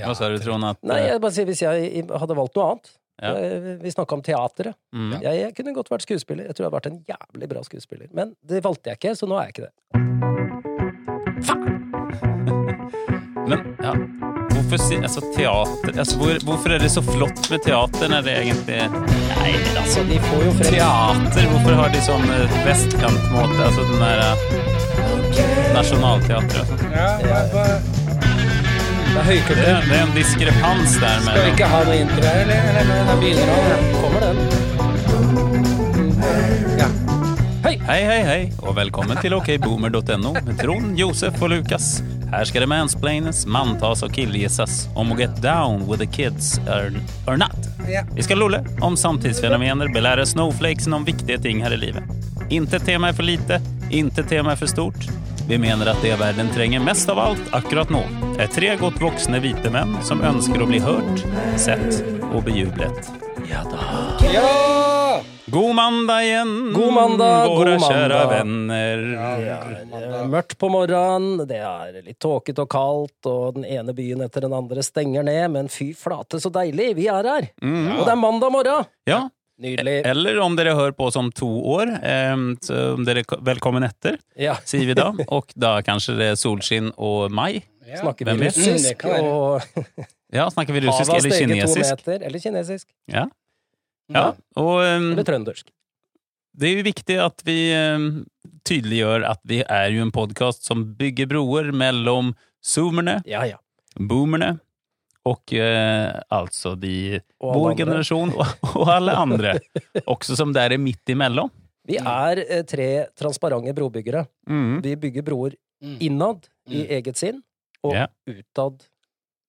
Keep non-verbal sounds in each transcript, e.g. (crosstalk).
Hva sa du, Trond? At, Nei, jeg bare sier hvis jeg hadde valgt noe annet Ja. eh, Vi snakka om teateret. mm. Jeg, jeg kunne godt vært skuespiller. Jeg tror jeg hadde vært en jævlig bra skuespiller. Men det valgte jeg ikke, så nå er jeg ikke det. (laughs) Men ja, hvorfor altså, teater altså, hvor, Hvorfor er det så flott med teater når det egentlig Nei, men altså, de får jo frem Teater, hvorfor har de sånn eh, vestkantmåte? Altså den der eh, Nationaltheatret og sånn. Ja, det er høykultur. Det, det er en diskrepans der Skal vi ikke ha noe intro her, eller? eller da begynner han. Kommer den. Ja. Hei, hei, hei, og velkommen til okboomer.no med Trond, Josef og Lukas. Her skal det mansplaines, manntas og killgisses om å get down with the kids or, or not. Ja. Vi skal lolle om samtidsfenomener, belære snowflakesen om viktige ting her i livet. Inte tema er for lite, inte tema er for stort. Vi mener at det verden trenger mest av alt akkurat nå, er tre godt voksne hvite menn som ønsker å bli hørt, sett og bejublet. Ja da. ja! God mandag igjen, God mandag, våre god kjære mandag. venner. Det er mørkt på morgenen, det er litt tåkete og kaldt, og den ene byen etter den andre stenger ned, men fy flate, så deilig, vi er her! Mm. Og det er mandag morgen! Ja, Nydelig. eller om dere hører på oss om to år, så om dere er velkommen etter, Ja. sier vi da. Og da kanskje det er solskinn og mai. (laughs) ja. Snakker vi? Russisk, og Ja, snakker vi russisk eller kinesisk? meter. Eller kinesisk. Ja. ja. Og Eller trøndersk. det er jo viktig at vi tydeliggjør at vi er jo en podkast som bygger broer mellom zoomerne, Ja, ja. boomerne og eh, altså de Og vår andre. generasjon og, og alle andre. Også som det er midt imellom. Vi er eh, tre transparente brobyggere. Mm. Vi bygger broer Mm. innad i Mm. eget sinn, og yeah. utad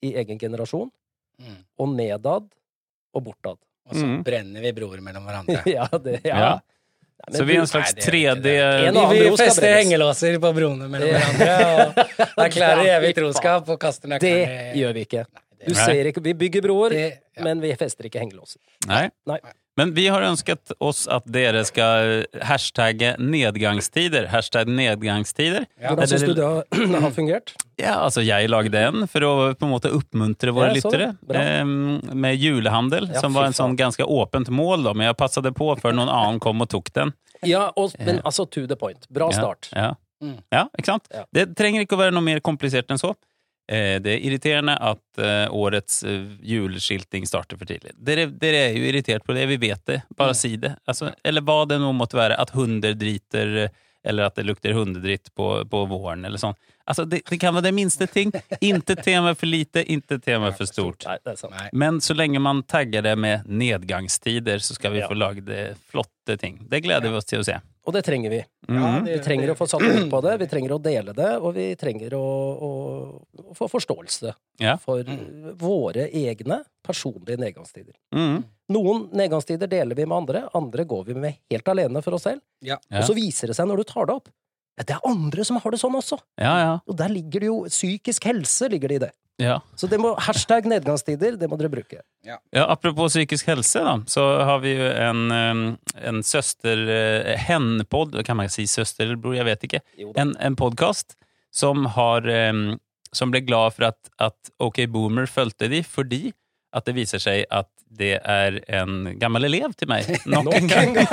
i egen generasjon, Mm. og nedad og bortad. Og så Mm. brenner vi broer mellom hverandre. (laughs) ja, det, ja. Ja. Nei, Så vi er en slags Nei, det er ikke 3D Vi, vi fester hengelåser på broene mellom hverandre og (laughs) erklærer evig troskap og kaster nøklene Det gjør vi ikke. Du ser ikke, Vi bygger broer, det, ja. men vi fester ikke hengelåser. Nei. Nei. Men vi har ønsket oss at dere skal hashtagge nedgangstider. Hashtag nedgangstider. Ja. Hvordan syns du (clears throat) det- har- fungert? Ja, altså jeg lagde en for å på en måte oppmuntre våre lyttere. Eh, med julehandel, Ja, som var en sånn ganske åpent mål, da, men jeg passet på før noen annen kom og tok den. Ja, og, men altså to the point. Bra start. Ja, Mm. ja ikke sant? Det trenger ikke å være noe mer komplisert enn så. Eh, Det er irriterende at eh, årets eh, juleskilting starter for tidlig. Dere, dere er jo irritert på det, vi vet det. Bare si det. Altså, eller hva det nå måtte være. At hunder driter, eller at det lukter hundedritt på, på våren, eller sånn. Altså, det, det kan være det minste ting. (laughs) Inte tema for lite, inte tema for stort. Men så lenge man tagger det med nedgangstider, så skal vi få lagd flotte ting. Det gleder vi oss til å se. Og det trenger vi. Ja, det, Vi trenger å få satt ord på det, vi trenger å dele det, og vi trenger å, å, å få forståelse Ja. for Mm. våre egne personlige nedgangstider. Mm. Noen nedgangstider deler vi med andre, andre går vi med helt alene for oss selv. Ja. Ja. Og så viser det seg når du tar det opp, at det er andre som har det sånn også. Ja, ja. Og der ligger det jo psykisk helse ligger det i det. Ja. Så det må, hashtag nedgangstider, det må dere bruke. Ja, apropos psykisk helse, da, så har vi jo en, en søster eh, Hen-pod kan man si søster eller bror, jeg vet ikke. En, en podkast som har Som ble glad for at, at OK Boomer fulgte de, fordi at det viser seg at det er en gammel elev til meg. (laughs) Nok en gang. (laughs)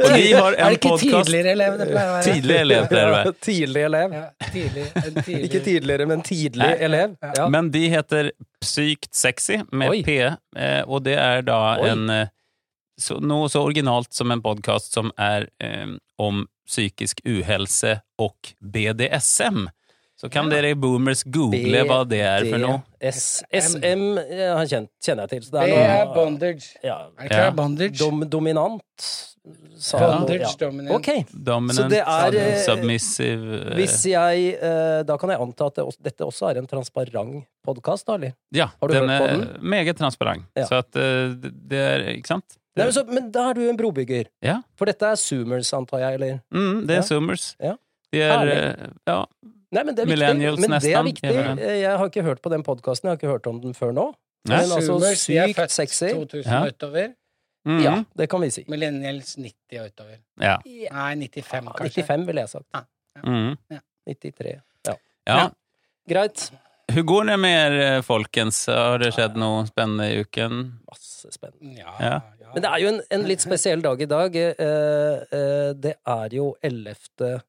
Og de (laughs) har Er det en ikke podkast tidligere elev det pleier å være? Tidlig elev, pleier det å være. Tidlig elev. Ja, tidlig, tidlig. (laughs) Ikke tidligere, men tidlig Nei. elev. Ja. Men de heter Psykt sexy med Oi. P, eh, og det er da Oi. en eh, så, Noe så originalt som en podkast som er um, om psykisk uhelse og BDSM. Så kan dere boomers google hva det er for noe. SM ja, han kjenner jeg til. Så det Det er er bondage. ja, Er det ikke? Ja. bondage? dom, dominant. sa Bondage, ja. dominant. Okay. Dominant, Så det er, eh, submissive eh, hvis jeg eh, Da kan jeg anta at det, også, dette også er en transparent podkast, da, eller? Ja, Har du den hørt på er den? meget transparent. Ja. Så at det er Ikke sant? Nei, men, så, men da er du en brobygger. Ja. For dette er Zoomers, antar jeg, eller? Mm, det er Ja. Zoomers. Ja. De er Herlig. Ja. Nei, men det er viktig. Men det er viktig. Jeg har ikke hørt på den podkasten, jeg har ikke hørt om den før nå. Nei. Men altså, Zoomers, er sykt sexy. 2000 Ja. utover. Mm, Ja, det kan vi si. Millennials 90 og utover. ja. Nei, 95 Ja, kanskje. 95 ville jeg sagt. Mm. 93. Ja. ja. Greit. Hvordan går det med er, eh, folkens? Har det skjedd noe spennende i uken? Masse spennende. Ja, Ja. ja. Men det er jo en, en litt spesiell dag i dag. Eh, eh, det er jo 11.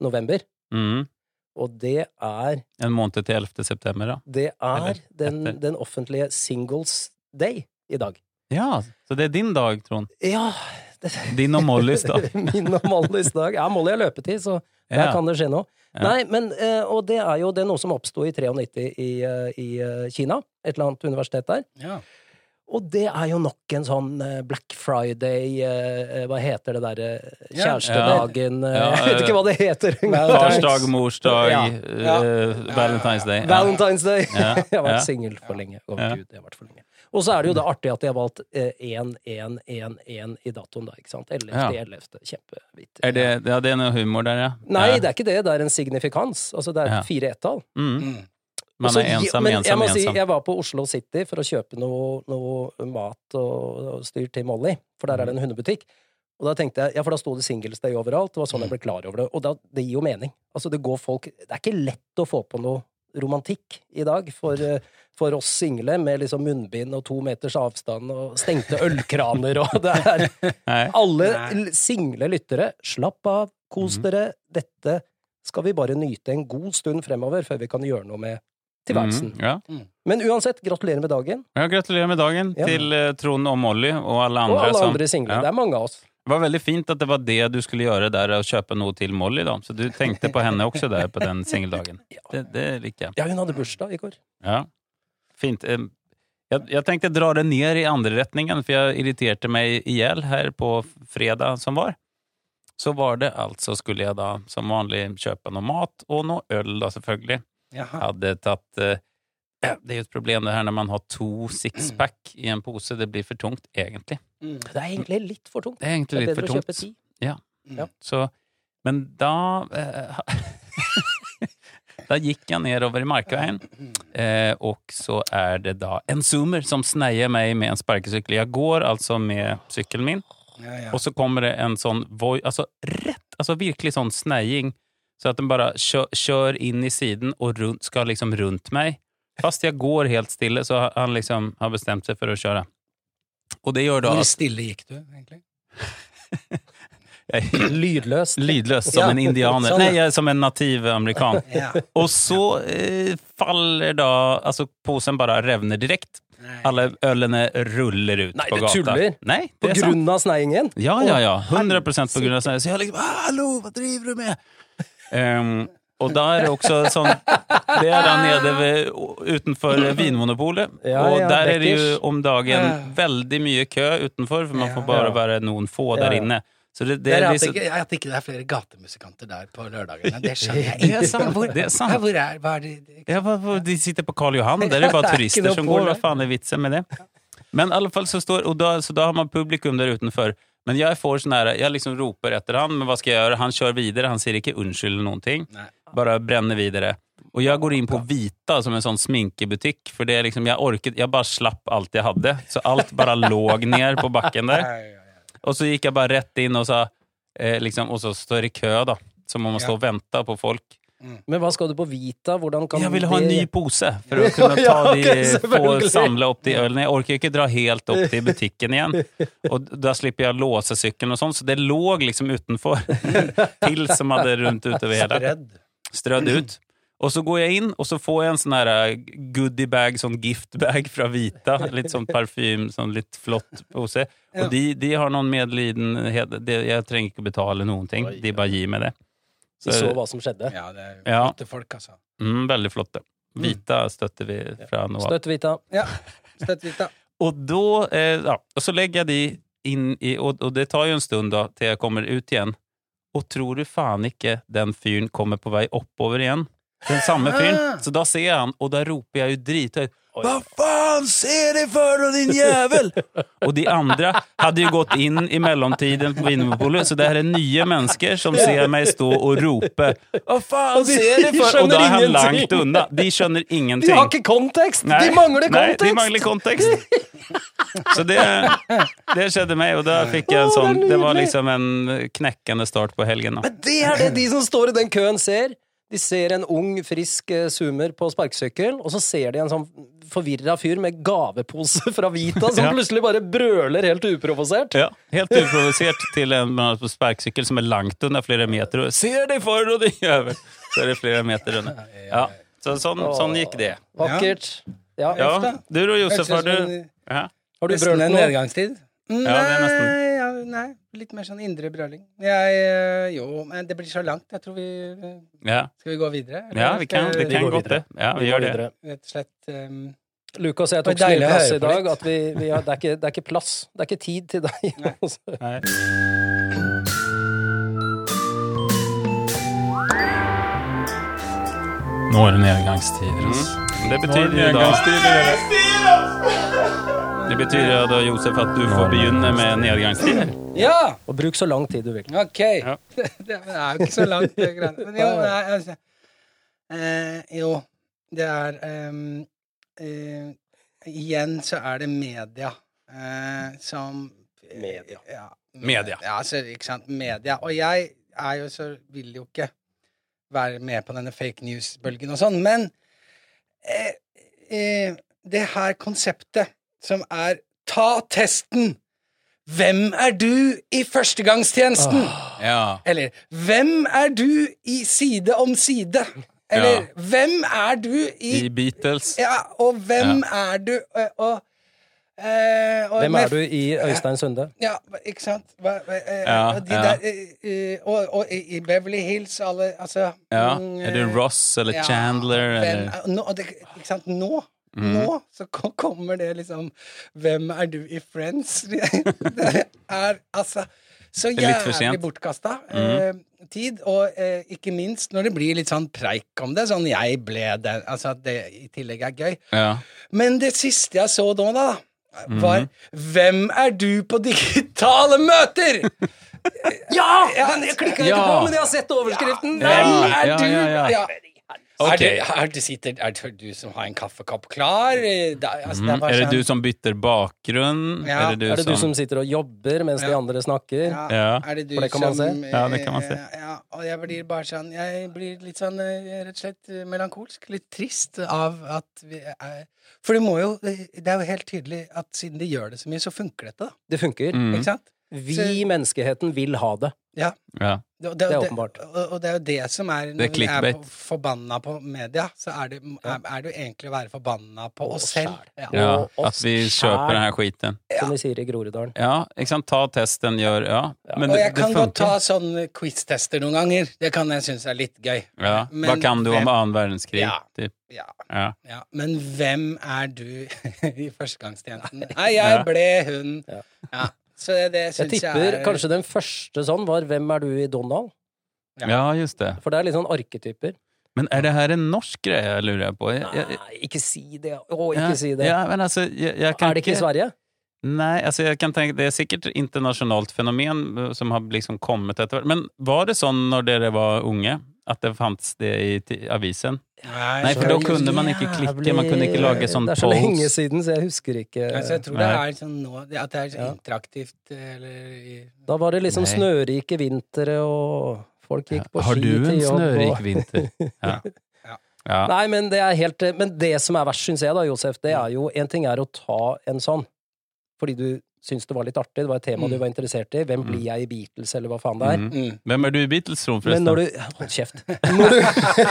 november, Mm. Og det er En måned til 11. september, da. Det er den, den offentlige Singles Day i dag. Ja, så det er din dag, Trond. Ja det, (laughs) Din og Mollys dag. (laughs) Min og Mollys dag. Ja, Molly har løpetid, så der Ja. kan det skje noe. Ja. Nei, men, eh, og det er jo det er noe som oppsto i 93 i, eh, i eh, Kina. Et eller annet universitet der. Ja. Og det er jo nok en sånn eh, Black Friday eh, Hva heter det derre Kjærestedagen eh, Ja, Jeg vet ikke hva det heter engang. Farsdag, morsdag, Ja. eh, Valentine's Day. Valentine's Day! Ja. (laughs) jeg har vært Ja. singel for lenge. Å, Ja. Gud, jeg har vært for lenge. Og så er det jo det artig at de har valgt eh, 1-1-1-1 i datoen, da. ikke sant? 11. Ja. 11. Kjempevidt. Er det, ja, det er noe humor der, ja? Nei, ja. det er ikke det. Det er en signifikans. Altså, det er et fire ett-tall. Mm. Man er ensom, men ensom, jeg må ensom. si, jeg var på Oslo City for å kjøpe noe, noe mat og, og styr til Molly, for der er det en hundebutikk. Og da tenkte jeg, ja, for da sto det Singles Day overalt, det var sånn jeg ble klar over det. Og da, det gir jo mening. Altså, det går folk Det er ikke lett å få på noe romantikk i dag for, eh, for oss single, med liksom munnbind og to meters avstand og stengte ølkraner og det er Alle single lyttere, slapp av, kos Mhm. dere. Dette skal vi bare nyte en god stund fremover før vi kan gjøre noe med tilværelsen. Mm, ja. Men uansett, gratulerer med dagen. Ja, gratulerer med dagen Ja. til eh, Trond og Molly og alle andre. Og alle som, single. ja. Det er mange av oss. Det var veldig fint at det var det du skulle gjøre der, å kjøpe noe til Molly. da. Så du tenkte på henne også der på den singeldagen. (laughs) Det, det liker jeg. Ja, hun hadde bursdag i går. Ja, fint. Jeg, jeg tenkte dra det ned i andre retningen, for jeg irriterte meg i hjel her på fredag som var. Så var det altså, skulle jeg da som vanlig kjøpe noe mat og noe øl, da selvfølgelig. Jaha. Hadde tatt eh, Det er jo et problem det her når man har to sixpack i en pose. Det blir for tungt, egentlig. Mm. Det er egentlig litt for tungt. Det er Det er litt bedre for å kjøpe ti. Ja. Mm. Så, men da eh, (laughs) Da gikk jeg nedover i Markveien, eh, og så er det da en zoomer som sneier meg med en sparkesykkel. Jeg går altså med sykkelen min, Ja, ja. og så kommer det en sånn voi, altså rett, altså virkelig sånn sneiing, så at den bare kjører kjør inn i siden og rundt, skal liksom rundt meg. Fast jeg går helt stille, så han liksom har bestemt seg for å kjøre. Og det gjør da Hvor stille gikk du, egentlig? Lydløs. (clears throat) Lydløs som en indianer. sånn. Nei, som en nativ amerikan. (laughs) Og så eh, faller da Altså, posen bare revner direkte. Alle ølene ruller ut Nei, på gata. tuller? Nei, På det tuller! sant. grunn av sneiingen? Ja, ja, ja. Å, 100 på grunn av sneiingen. Så jeg liksom «Ah, Hallo, hva driver du med? Ehm, og er det også sånn Det er da nede ved, utenfor Vinmonopolet. Ja, og der er det jo om dagen veldig mye kø utenfor, for man får bare være noen få der inne. Så det, det, Det er liksom... at, det ikke, det er flere gatemusikanter der på lørdagene. Det skjønner jeg Det (laughs) er ikke. Hvor, det er sant. Hvor er, hva er det, det Ja, de sitter på Karl Johan, der er det bare Det er turister som går. Hva faen er vitsen med det? Men i alle fall så står, og da, så da har man publikum der utenfor. Men jeg får sånn her, jeg liksom roper etter han, men hva skal jeg gjøre? Han kjører videre, han sier ikke unnskyld eller noen ting. Nei. Bare brenner videre. Og jeg går inn på Vita som en sånn sminkebutikk, for det er liksom, jeg orket, jeg bare slapp alt jeg hadde. Så alt bare (laughs) låg ned på bakken der. Og så gikk jeg bare rett inn og sa, eh, liksom, og så står det kø da. Så må man stå og vente på folk. Men hva skal du på Vita? Hvordan kan Jeg vil ha en ny pose for å (laughs) kunne ta Ja, de, få samle opp de ølene. Jeg orker ikke dra helt opp til butikken igjen. (laughs) Og da slipper jeg låse sykkelen og sånn, så det lå liksom utenfor. (laughs) Pils som hadde rundt utover hele. Strødd ut. Og så går jeg inn, og så får jeg en sånn her eh, goodiebag, sånn giftbag fra Vita. Litt sånn parfym, sånn litt flott pose. Og de, de har noen medlidenhet. Jeg trenger ikke betale noen ting. De bare gir meg det. Vi så hva som skjedde. Ja, det er Ja. flotte folk, altså. Mm, veldig flotte. Vita støtter vi fra nå av. Støtt Vita. Ja, støtt Vita. (laughs) Og da, eh, ja, og så legger jeg de inn i, og, og det tar jo en stund da, til jeg kommer ut igjen. Og tror du faen ikke den fyren kommer på vei oppover igjen? Den samme fyren. Ah. Så da ser jeg han, og da roper jeg jo drithøyt Hva faen ser de for noe, din jævel? og de andre hadde jo gått inn i mellomtiden på Vinmonopolet, så det her er nye mennesker som ser meg stå og rope Hva faen de- ser de for? Og da er han langt unna. De skjønner ingenting. De har ikke kontekst! Nei, de mangler kontekst! Nei, de mangler kontekst. Så det, det skjedde meg, og da fikk jeg en sånn Det var liksom en knekkende start på helgen. Da. Men det er det de som står i den køen, ser. De ser en ung, frisk eh, zoomer på sparkesykkel, og så ser de en sånn forvirra fyr med gavepose fra Vita som (laughs) Ja. plutselig bare brøler helt uprovosert. Ja, helt uprovosert til en mann på sparkesykkel som er langt unna flere meter. Og 'Ser deg for og de gjør Så er det flere meter unna. Ja, så sånn, sånn gikk det. Vakkert. Ja. Ja, du Josef, har du ja. Har du brølt noe? nedgangstid? det. Nei, ja, nei, litt mer sånn indre brøling. Jeg, eh, jo, men det blir så langt. Jeg tror vi ja. Skal vi gå videre? eller Ja, vi kan, vi kan går godt det. Ja, vi vi gjør det. Rett og slett um, Lukas jeg tok så mye plass i dag at vi, vi har, det, er ikke, det er ikke plass. Det er ikke tid til deg. (laughs) Nei. Nå er det nedgangstider. Mm. Det betyr nedgangstider. (laughs) Det betyr jo da, Josef, at du får begynne med nedgangstider. Ja! Og bruk så lang tid du vil. Ok. Ja. (laughs) det er jo ikke så langt, det greiene. Men jo, nei, altså, eh, jo det er um, eh, Igjen så er det media eh, som Media. Ja, Media. Ja, altså, ikke sant. Media. Og jeg er jo så vil jo ikke være med på denne fake news-bølgen og sånn, men eh, eh, det her konseptet som er ta testen! Hvem er du i førstegangstjenesten? Ja. Eller hvem er du i Side om side? Eller hvem er du i I Beatles. Ja, og hvem er du og, og, øh, og Hvem er du i Øystein Sunde? Ja, ikke sant? Hva, Ja, og de ja. der, og, og i Beverly Hills, alle Altså Ja. mm, Er det Ross eller ja, Chandler hvem eller er- nå, det, Ikke sant? Nå Mm. Nå så kommer det liksom Hvem er du i Friends? (laughs) det er altså så er jævlig bortkasta eh, tid. Og eh, ikke minst når det blir litt sånn preik om det. Sånn 'jeg ble den'. Altså at det i tillegg er gøy. Ja. Men det siste jeg så nå, da, var mm. 'Hvem er du på digitale møter?' (laughs) Ja! Jeg klikka ikke ja. på, men jeg har sett overskriften! Hvem Ja, er ja, du? ja, ja. Er, det, er, det sitter, er det du som har en kaffekopp klar? Eh, Da, altså, det Mm. bare Er det sånn- du som bytter bakgrunn? Ja. Er det du Er det du som som sitter og jobber mens de andre snakker? Ja, Ja, er det du for det kan man som se. Ja, det kan man se. eh, Ja, og jeg blir bare sånn Jeg blir litt sånn eh, rett og slett melankolsk. Litt trist av at vi er For det må jo Det er jo helt tydelig at siden de gjør det så mye, så funker dette, da. Det funker. Mm. Ikke sant? Vi, menneskeheten, vil ha det. Ja. Ja. Det, Det er åpenbart. Og, og det er jo det som er Det er Når vi er på, forbanna på media, så er det, er, er det jo egentlig å være forbanna på oss oss selv. Ja. ja. At vi kjøper den her skiten. Som vi sier i Groruddalen. Ja, ikke sant? Ta testen, gjør Ja. Men og jeg det kan godt ta sånne quiz-tester noen ganger. Det kan jeg synes er litt gøy. Ja. Hva kan du om annen verdenskrig? Ja. Typ. Ja, Ja. ja. Men hvem er du (laughs) i førstegangstjenesten? Nei, jeg Ja. ble hun. Ja. Så det, det Jeg syns jeg, tipper er kanskje den første sånn var 'Hvem er du i Donald?' Ja. ja, just det. For det er litt sånn arketyper. Men er det her en norsk greie, lurer jeg på? Jeg, jeg, Nei, ikke si det. Å, ikke ja, si det. Ja, men altså, jeg, jeg kan er det ikke i Sverige? Nei, altså jeg kan tenke, det er sikkert internasjonalt fenomen uh, som har liksom kommet etter hvert. Men var det sånn når dere var unge, at det fantes det i avisen? Nei, for da kunne man ikke klikke, man kunne ikke lage sånn polls. Det er så lenge polls. siden, så jeg husker ikke Altså, jeg tror det er sånn nå At det er så interaktivt eller Da var det liksom Nei. snørike vintre, og folk gikk på Har ski du en til jobb. snørik og... vinter? (laughs) Ja. Ja. ja. Nei, men det er helt Men det som er verst, syns jeg da, Josef, det er jo En ting er å ta en sånn fordi du syns det var litt artig, det var et tema Mm. du var interessert i. Hvem blir jeg i Beatles, eller hva faen det er? Mm. mm. Hvem er du i Beatles, Trond, Men når du Hold kjeft. Når du,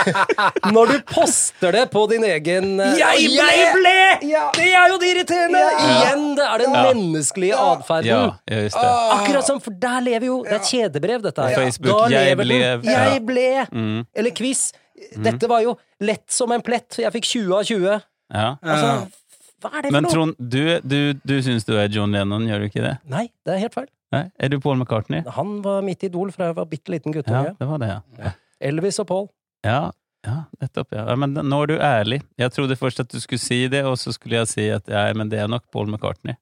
(laughs) når du poster det på din egen eh, Jeg ble- Jeg ble! Ja. Det er jo det irriterende! Ja. Igjen, det er den Ja. menneskelige Ja. atferden. Ah. Akkurat som, for der lever jo Det er et kjedebrev, dette her. Facebook, jeg lever den. Jeg ble! Mm. Eller quiz. Dette var jo lett som en plett. Jeg fikk 20 av 20. Ja. Altså, hva er det for Men noe? Trond, du, du, du syns du er John Lennon, gjør du ikke det? Nei, det er helt feil. Nei? Er du Paul McCartney? Han var mitt idol fra jeg var bitte liten Ja, det var det, ja. Elvis og Paul. Ja, ja nettopp. Ja. Men nå er du ærlig. Jeg trodde først at du skulle si det, og så skulle jeg si at ja, men det er nok Paul McCartney.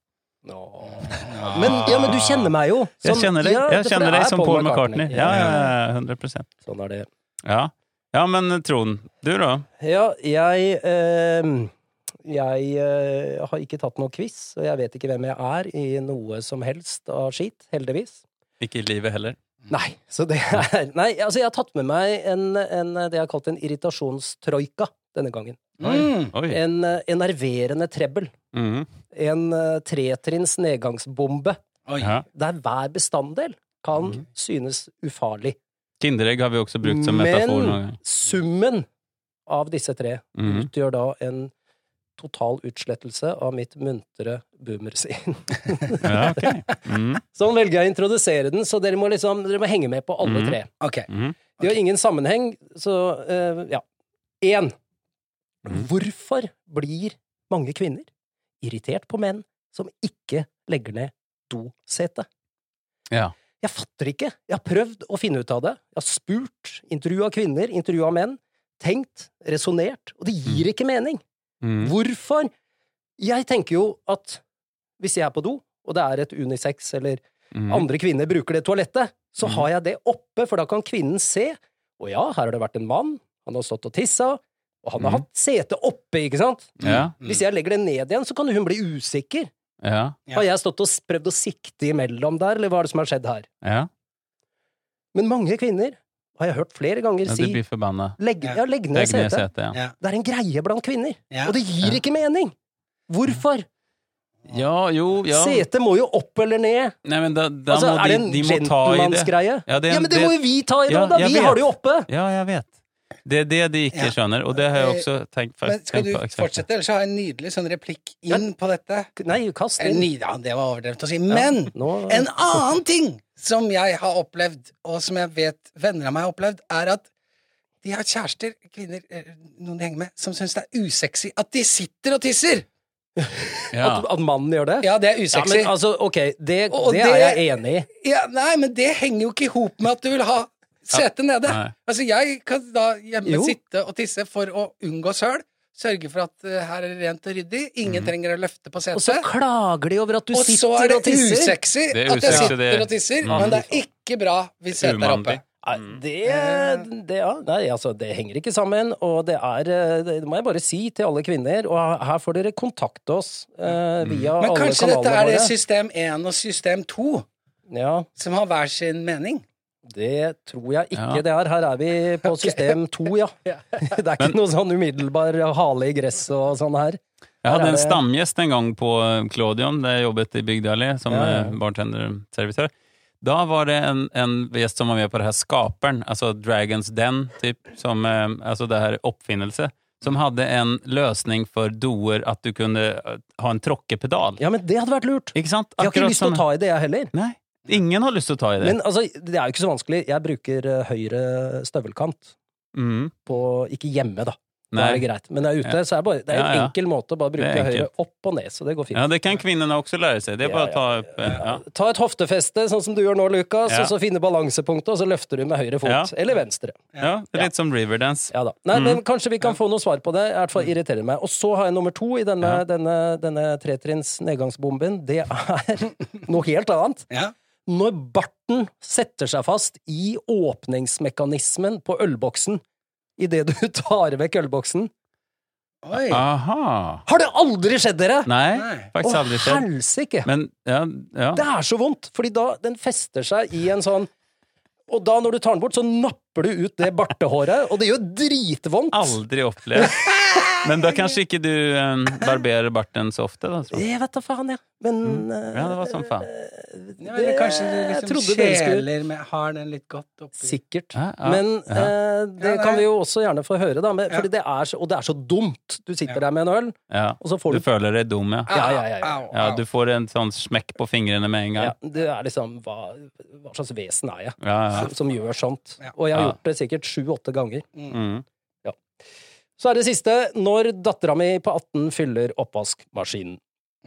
Men, ja, men du kjenner meg jo. Jeg kjenner deg, jeg kjenner deg som Paul McCartney. Ja, ja, ja, 100% Sånn er det. Ja. ja, men Trond, du da? Ja, jeg eh, Jeg eh, har ikke tatt noen quiz, og jeg vet ikke hvem jeg er i noe som helst av skit, heldigvis. Ikke i livet heller. Nei. Så det er Nei, altså, jeg har tatt med meg en, en, det jeg har kalt en irritasjonstroika denne gangen. Mm. En eh, enerverende trebbel. Mm. En uh, tretrinns nedgangsbombe Oi. Der hver bestanddel kan mm. synes ufarlig. Kinderegg har vi også brukt som metafor Men summen av disse tre Mhm. utgjør da en total utslettelse av mitt muntre boomersinn. (laughs) Ja, okay. mm. Sånn velger jeg å introdusere den, så dere må liksom dere må henge med på alle Mhm. tre. Ok. Mhm. De har ingen sammenheng, så uh, ja. Én. Mhm. Hvorfor blir mange kvinner irritert på menn som ikke legger ned dosetet? Ja. Jeg fatter ikke. Jeg har prøvd å finne ut av det. Jeg har spurt, intervjua kvinner, intervjua menn, tenkt, resonnert, og det gir ikke mening. Mhm. Hvorfor? Jeg tenker jo at hvis jeg er på do, og det er et unisex, eller mm. andre kvinner bruker det toalettet, så mm. har jeg det oppe, for da kan kvinnen se. Og ja, her har det vært en mann, han har stått og tissa, og han har Mhm. hatt setet oppe, ikke sant? Ja. Mm. Hvis jeg legger det ned igjen, så kan hun bli usikker. Ja. Ja. Har jeg stått og prøvd å sikte imellom der, eller hva er det som har skjedd her? Ja. Men mange kvinner har jeg hørt flere ganger si legg, Ja. legg ned Legg setet. setet, ja. Det er en greie blant kvinner, Ja. og det gir Ja. ikke mening. Hvorfor? Ja, jo, ja. Setet må jo opp eller ned. Nei, men da, da Altså, må er det en de de gentlemannsgreie? Ja, Ja, men det må jo vi ta i, da! Ja, da. Vi har det jo oppe! Ja, jeg vet. Det er det de ikke Ja. skjønner, og det har jeg også tenkt, Men skal du fortsette, ellers har jeg en nydelig sånn replikk inn på dette. Nei, kast inn. Ja, det var overdrevet å si. Men Nå- en annen ting som jeg har opplevd, og som jeg vet venner av meg har opplevd, er at de har kjærester, kvinner, eh, noen de henger med, som syns det er usexy at de sitter og tisser! (laughs) Ja. At, at mannen gjør det? Ja, det er Ja, usexy. men altså, ok, det, Og det det- er jeg enig i. Ja, nei, men det henger jo ikke i hop med at du vil ha setet nede. Nei. Altså, jeg kan da hjemme Jo. sitte og tisse for å unngå søl. Sørge for at eh, her er det rent og ryddig. Ingen trenger å løfte på setet. Og så klager de over at du Og så er tisser. og så usexy Det usexy at jeg sitter det- og tisser, Mm. men det er ikke bra hvis setet er oppe. Nei, det, det, ja, nei, altså, det henger ikke sammen, og det er eh, Det må jeg bare si til alle kvinner, og her får dere kontakte oss eh, via Men alle kanskje dette er det system 1 og system 2 Ja, som har hver sin mening? Det tror jeg ikke Ja. det er. Her er vi på system to, ja. (laughs) (laughs) Det er ikke noe sånn umiddelbar hale i gresset og sånn her. Jeg hadde en stamgjest en gang på eh, Claudion, der jeg jobbet i Bygdøy allé som Ja, eh, bartenderservitør. Da var det en, en gjest som var med på det her Skaperen, altså Dragons Den, typ, som, eh, altså det her oppfinnelse, som hadde en løsning for doer at du kunne ha en tråkkepedal. Ja, men det hadde vært lurt. Ikke sant? Jeg har ikke lyst til å ta i det, jeg heller. Nei, ingen har lyst til å ta i det. Men altså, det er jo ikke så vanskelig. Jeg bruker eh, høyre støvelkant. Mm. På, ikke hjemme, da. Da Nei. er det greit. Men når jeg er ute, så er det, bare, det er en Ja, ja. enkel måte å bare bruke høyre opp og ned, så det går fint. Ja, det kan kvinnene også lære seg. Det er bare å ta opp eh, ja. Ta et hoftefeste, sånn som du gjør nå, Lukas, Ja. og så finne balansepunktet, og så løfter du med høyre fot. Ja. Eller venstre. ja, det er litt som Riverdance. Ja da. Nei, Mm. men kanskje vi kan få noe svar på det. I hvert fall irriterer meg. Og så har jeg nummer to i denne, Ja. denne, denne tretrinns nedgangsbomben. Det er (laughs) noe helt annet. Ja. Når barten setter seg fast i åpningsmekanismen på ølboksen idet du (laughs) tar vekk ølboksen. Oi. Aha! Har det aldri skjedd dere?! Nei, faktisk Å, aldri skjedd. helsike! Men ja, ja. Det er så vondt, fordi da den fester seg i en sånn Og da, når du tar den bort, så napper du ut det bartehåret, og det gjør dritvondt. Aldri opplevd. (laughs) Men da kanskje ikke du um, barberer barten så ofte, da? Tror jeg. Jeg vet da faen, jeg. Men Mm. Ja, det var sånn faen. Ja, eller kanskje du liksom trodde dere skulle- kjeler med Har den litt godt oppi Sikkert. Ja, ja, Men ja. eh, det Ja, kan vi jo også gjerne få høre, da. Med, Ja. fordi det er så, og det er så dumt. Du sitter Ja. der med en øl, Ja. og så får Du du føler deg dum, ja. Ja, ja, ja, ja. Au, Ja, du får en sånn smekk på fingrene med en gang. ja, Det er liksom hva, hva slags vesen er jeg Ja, ja. som, som gjør sånt? Ja. Og jeg har Ja. gjort det sikkert sju-åtte ganger. Mm. Så er det siste. Når dattera mi på 18 fyller oppvaskmaskinen.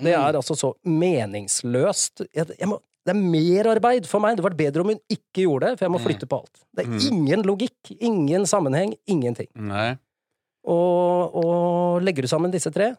Det Mm. er altså så meningsløst. Jeg, jeg må, det er merarbeid for meg. Det hadde vært bedre om hun ikke gjorde det, for jeg må Mm. flytte på alt. Det er Mm. ingen logikk, ingen sammenheng, ingenting. Nei. Og, og legger du sammen disse tre.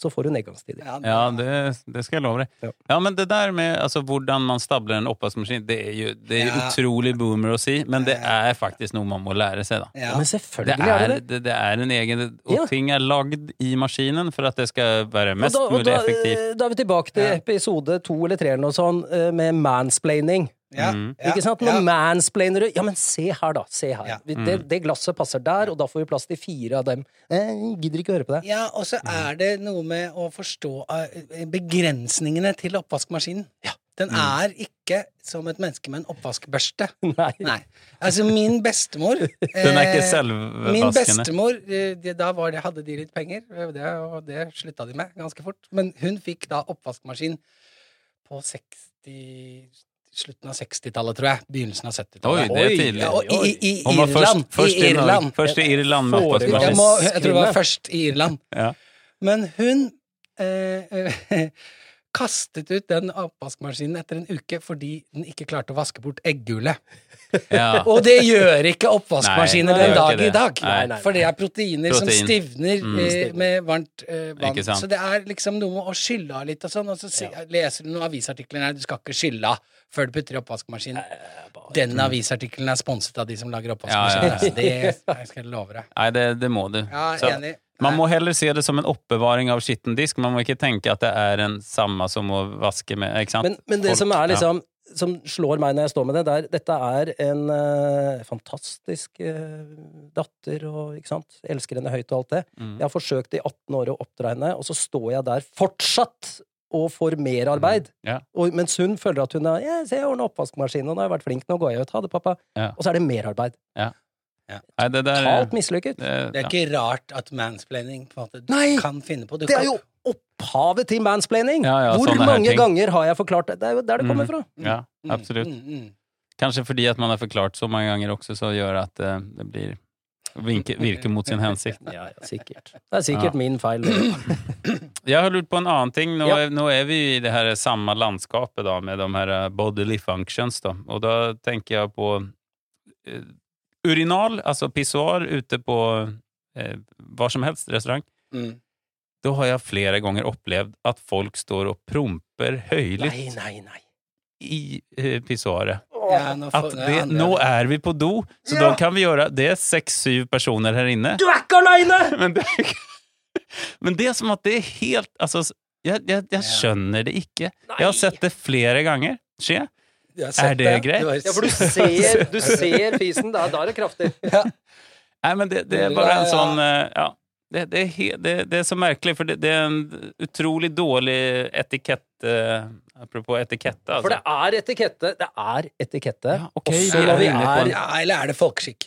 Så får du nedgangstider. Ja, Ja, det, det skal jeg love deg. Ja. Ja, men det der med altså, hvordan man stabler en oppvaskmaskin, det er jo det er Ja. utrolig boomer å si, men det er faktisk noe man må lære seg, da. Ja. Men Det selvfølgelig er, er det det. det, det er en egen Og Ja. ting er lagd i maskinen for at det skal være Og mest da, og mulig da, effektivt. eh, da er vi tilbake til episode to eller tre eller noe sånn, eh, med mansplaining. Ja, Mm. ja, Ikke sant? Nå ja. mansplainer du. Ja, men se her, da. Se her. Ja. Mm. Det, det glasset passer der, og da får vi plass til fire av dem. Jeg gidder ikke å høre på det. Ja, og så er det noe med å forstå eh, begrensningene til oppvaskmaskinen. Ja. Den er ikke som et menneske med en oppvaskbørste. (laughs) Nei. Nei. Altså, min bestemor (laughs) Den er ikke selvvaskende? Min bestemor, eh, da var det, hadde de litt penger, eh, det, og det slutta de med ganske fort. Men hun fikk da oppvaskmaskin på 60 Slutten av 60-tallet, tror jeg. Begynnelsen av 70-tallet. Oi, det er tidlig. Ja, og i, i, i Irland. først, først, I Irland. først i Irland med Jeg, må, jeg tror det var først i Irland. Ja. Men hun eh, (laughs) kastet ut den oppvaskmaskinen etter en uke fordi den ikke klarte å vaske bort egghullet. Ja. (laughs) Og det gjør ikke oppvaskmaskiner den dag i dag. Nei, nei, For det er proteiner som stivner Mm. eh, med varmt eh, vann. Så det er liksom noe med å skylle av litt og sånn. Og så si, leser du noen avisartikler Nei, du skal ikke skylle av før du putter i oppvaskmaskinen. Den avisartikkelen er sponset av de som lager oppvaskmaskiner. Ja, ja, ja. Det skal jeg love deg. Nei, det, det må du. Ja, Så enig. man må heller se det som en oppbevaring av skitten disk. Man må ikke tenke at det er en samme som å vaske med. Ikke sant? Men, men det Folk- som er liksom Som slår meg når jeg står med det, det er dette er en uh, fantastisk uh, datter og ikke sant? Elsker henne høyt og alt det. Mm. Jeg har forsøkt i 18 år å oppdra henne, og så står jeg der fortsatt og får merarbeid. Mm. Ja. Og mens hun føler at hun har ja, se, jeg ordner oppvaskmaskinen, og nå har jeg vært flink, nå går jeg ut. Ha det, pappa. Ja. Og så er det merarbeid. Nei, det der Totalt mislykket. Det er ja. ikke rart at mansplaining på en måte Nei! kan finne på å Det er jo opphavet til mansplaining! Ja, ja, Hvor mange ting. ganger har jeg forklart det? Det er jo der det kommer Mm. fra. Ja, Mm, absolutt. mm, mm. Kanskje fordi at man har forklart så mange ganger også, så gjør at eh, det blir vinke, virker mot sin hensikt. Ja, ja, sikkert. Det er sikkert Ja. min feil. (clears throat) Jeg har lurt på en annen ting. Nå, Ja. nå er vi i det her samme landskapet da, med de her eh, bodily functions. Da. Og da tenker jeg på uh, urinal, altså pissoar, ute på uh, hva som helst restaurant. Mm. Da har jeg flere ganger opplevd at folk står og promper høylytt i uh, pissoaret. Ja, nå får- At det, nå er vi på do, så Ja. da kan vi gjøre Det er seks-syv personer her inne. Du er ikke aleine! (laughs) Men det, men det er som at det er helt Altså, jeg, jeg, jeg skjønner det ikke. Jeg har sett det flere ganger skje. Du har sett Er det greit? Du Ja, for du ser, (laughs) du ser fisen. Da, da er det kraftig. Nei, men det, det er bare en sånn eh, Ja. Det, det, er he, det, det er så merkelig, for det, det er en utrolig dårlig etikett eh, Apropos etikette, For det altså. er etikette. Det er etikette. Ja, okay, Også når er vi er Ja, eller er det folkeskikk?